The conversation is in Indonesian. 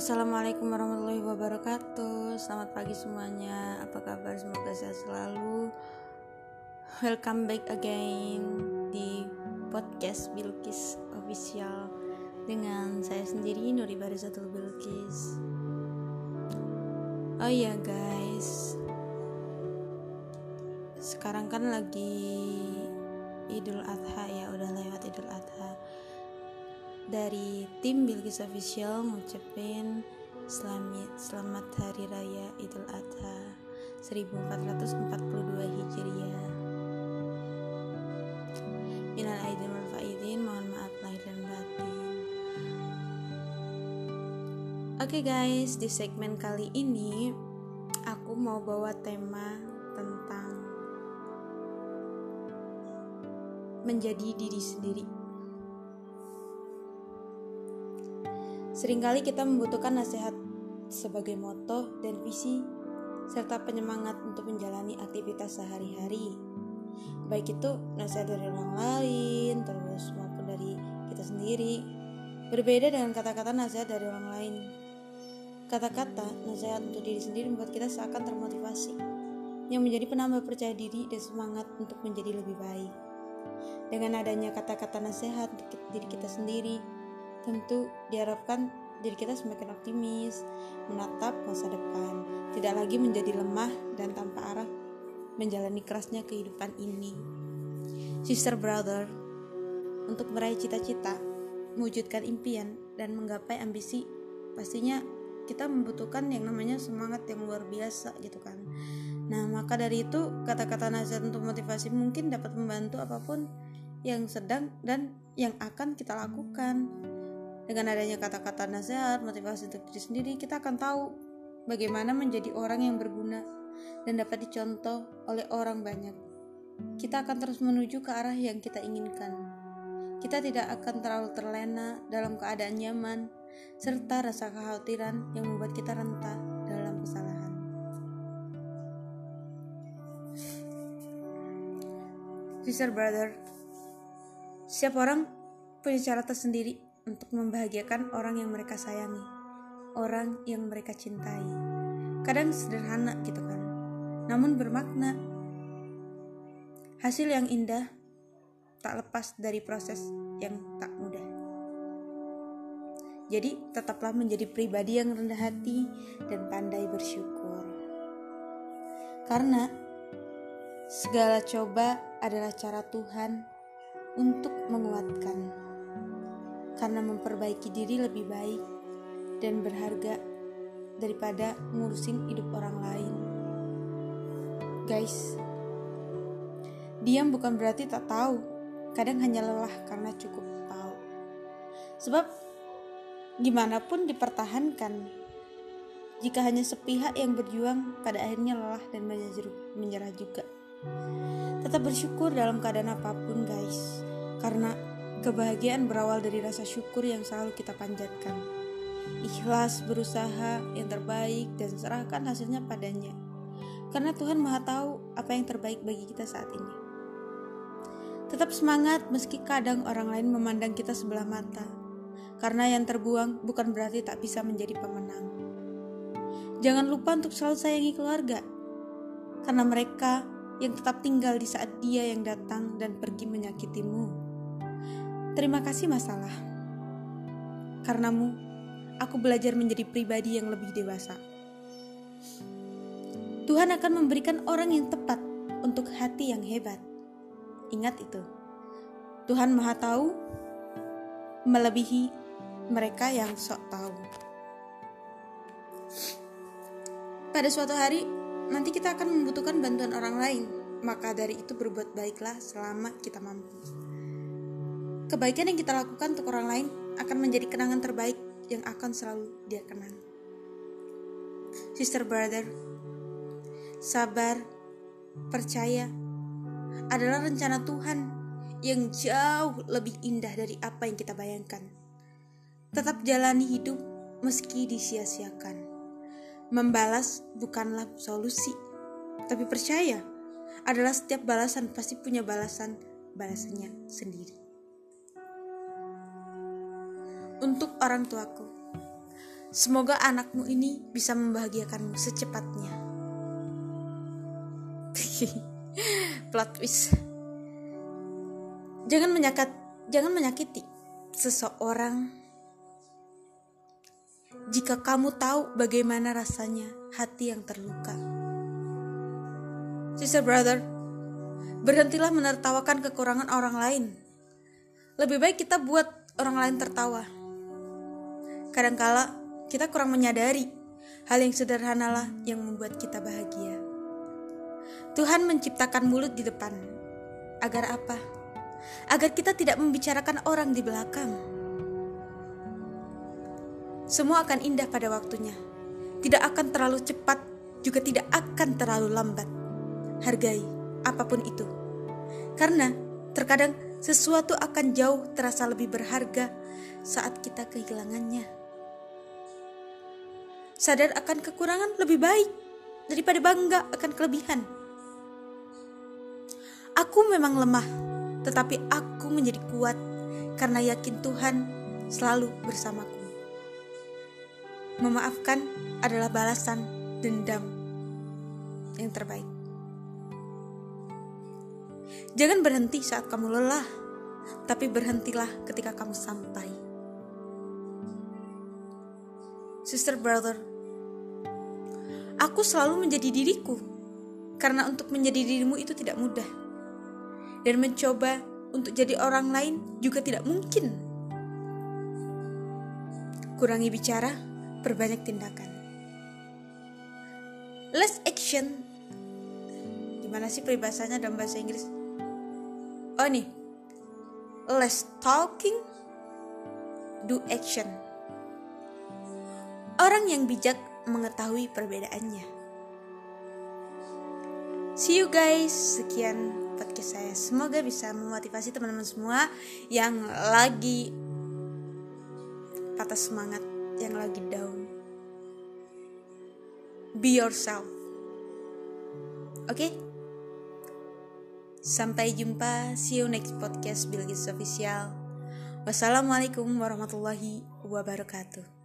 Assalamualaikum warahmatullahi wabarakatuh. Selamat pagi semuanya. Apa kabar? Semoga sehat selalu. Welcome back again Di podcast Bilkis Official Dengan saya sendiri Nuri Barisatul Bilkis. Oh iya guys. Sekarang kan lagi Idul Adha ya. Udah lewat Idul Adha dari tim Bilkis Official ngucapin selamat selamat hari raya Idul Adha 1442 Hijriah. Minal aidin wal faizin, mohon maaf lahir dan batin. Oke okay guys, di segmen kali ini aku mau bawa tema tentang menjadi diri sendiri. Seringkali kita membutuhkan nasihat sebagai moto dan visi serta penyemangat untuk menjalani aktivitas sehari-hari. Baik itu nasihat dari orang lain, terus maupun dari kita sendiri. Berbeda dengan kata-kata nasihat dari orang lain. Kata-kata nasihat untuk diri sendiri membuat kita seakan termotivasi, yang menjadi penambah percaya diri dan semangat untuk menjadi lebih baik. Dengan adanya kata-kata nasihat untuk diri kita sendiri, Tentu diharapkan diri kita semakin optimis, menatap masa depan, tidak lagi menjadi lemah dan tanpa arah menjalani kerasnya kehidupan ini. Sister brother, untuk meraih cita-cita, mewujudkan impian dan menggapai ambisi, pastinya kita membutuhkan yang namanya semangat yang luar biasa gitu kan. Nah, maka dari itu kata-kata nasihat untuk motivasi mungkin dapat membantu apa pun yang sedang dan yang akan kita lakukan. Dengan adanya kata-kata nasihat, motivasi untuk diri sendiri, kita akan tahu bagaimana menjadi orang yang berguna dan dapat dicontoh oleh orang banyak. Kita akan terus menuju ke arah yang kita inginkan. Kita tidak akan terlalu terlena dalam keadaan nyaman, serta rasa kekhawatiran yang membuat kita rentah dalam kesalahan. Sister brother, setiap orang punya cara tersendiri untuk membahagiakan orang yang mereka sayangi, orang yang mereka cintai. Kadang sederhana gitu kan, namun bermakna. Hasil yang indah tak lepas dari proses yang tak mudah. Jadi, tetaplah menjadi pribadi yang rendah hati dan pandai bersyukur. Karena segala coba adalah cara Tuhan untuk menguatkan karena memperbaiki diri lebih baik dan berharga daripada ngurusin hidup orang lain. Guys, diam bukan berarti tak tahu, kadang hanya lelah karena cukup tahu. Sebab gimana pun dipertahankan, jika hanya sepihak yang berjuang pada akhirnya lelah dan menyerah juga. Tetap bersyukur dalam keadaan apa pun guys, karena Kebahagiaan berawal dari rasa syukur yang selalu kita panjatkan. Ikhlas berusaha yang terbaik dan serahkan hasilnya padanya. Karena Tuhan Maha Tahu apa yang terbaik bagi kita saat ini. Tetap semangat meski kadang orang lain memandang kita sebelah mata. Karena yang terbuang bukan berarti tak bisa menjadi pemenang. Jangan lupa untuk selalu sayangi keluarga. Karena mereka yang tetap tinggal di saat dia yang datang dan pergi menyakitimu. Terima kasih masalah. Karenamu, aku belajar menjadi pribadi yang lebih dewasa. Tuhan akan memberikan orang yang tepat untuk hati yang hebat. Ingat itu. Tuhan Maha Tahu melebihi mereka yang sok tahu. Pada suatu hari, nanti kita akan membutuhkan bantuan orang lain. Maka dari itu berbuat baiklah selama kita mampu. Kebaikan yang kita lakukan untuk orang lain akan menjadi kenangan terbaik yang akan selalu dia kenang. Sister brother, sabar, percaya adalah rencana Tuhan yang jauh lebih indah dari apa yang kita bayangkan. Tetap jalani hidup meski disia-siakan. Membalas bukanlah solusi, tapi percaya adalah setiap balasan pasti punya balasan balasannya sendiri untuk orang tuaku. Semoga anakmu ini bisa membahagiakanmu secepatnya. Plot twist. Jangan menyakat, jangan menyakiti seseorang jika kamu tahu bagaimana rasanya hati yang terluka. Sister brother, berhentilah menertawakan kekurangan orang lain. Lebih baik kita buat orang lain tertawa. Kadangkala kita kurang menyadari hal yang sederhanalah yang membuat kita bahagia. Tuhan menciptakan mulut di depan. Agar apa? Agar kita tidak membicarakan orang di belakang semua akan indah pada waktunya. Tidak akan terlalu cepat, juga tidak akan terlalu lambat. Hargai apa pun itu. Karena terkadang sesuatu akan jauh terasa lebih berharga saat kita kehilangannya. Sadar akan kekurangan lebih baik daripada bangga akan kelebihan. Aku memang lemah, tetapi aku menjadi kuat karena yakin Tuhan selalu bersamaku. Memaafkan adalah balasan dendam yang terbaik. Jangan berhenti saat kamu lelah, tapi berhentilah ketika kamu sampai. Sister brother, aku selalu menjadi diriku karena untuk menjadi dirimu itu tidak mudah. Dan mencoba untuk jadi orang lain juga tidak mungkin. Kurangi bicara, berbanyak tindakan. Less action. Gimana sih peribahasanya dalam bahasa Inggris? Oh nih. Less talking, do action. Orang yang bijak mengetahui perbedaannya. See you guys. Sekian podcast saya. Semoga bisa memotivasi teman-teman semua yang lagi patah semangat yang lagi down. Be yourself. Oke? Okay? Sampai jumpa. See you next podcast Bilgis Official. Wassalamualaikum warahmatullahi wabarakatuh.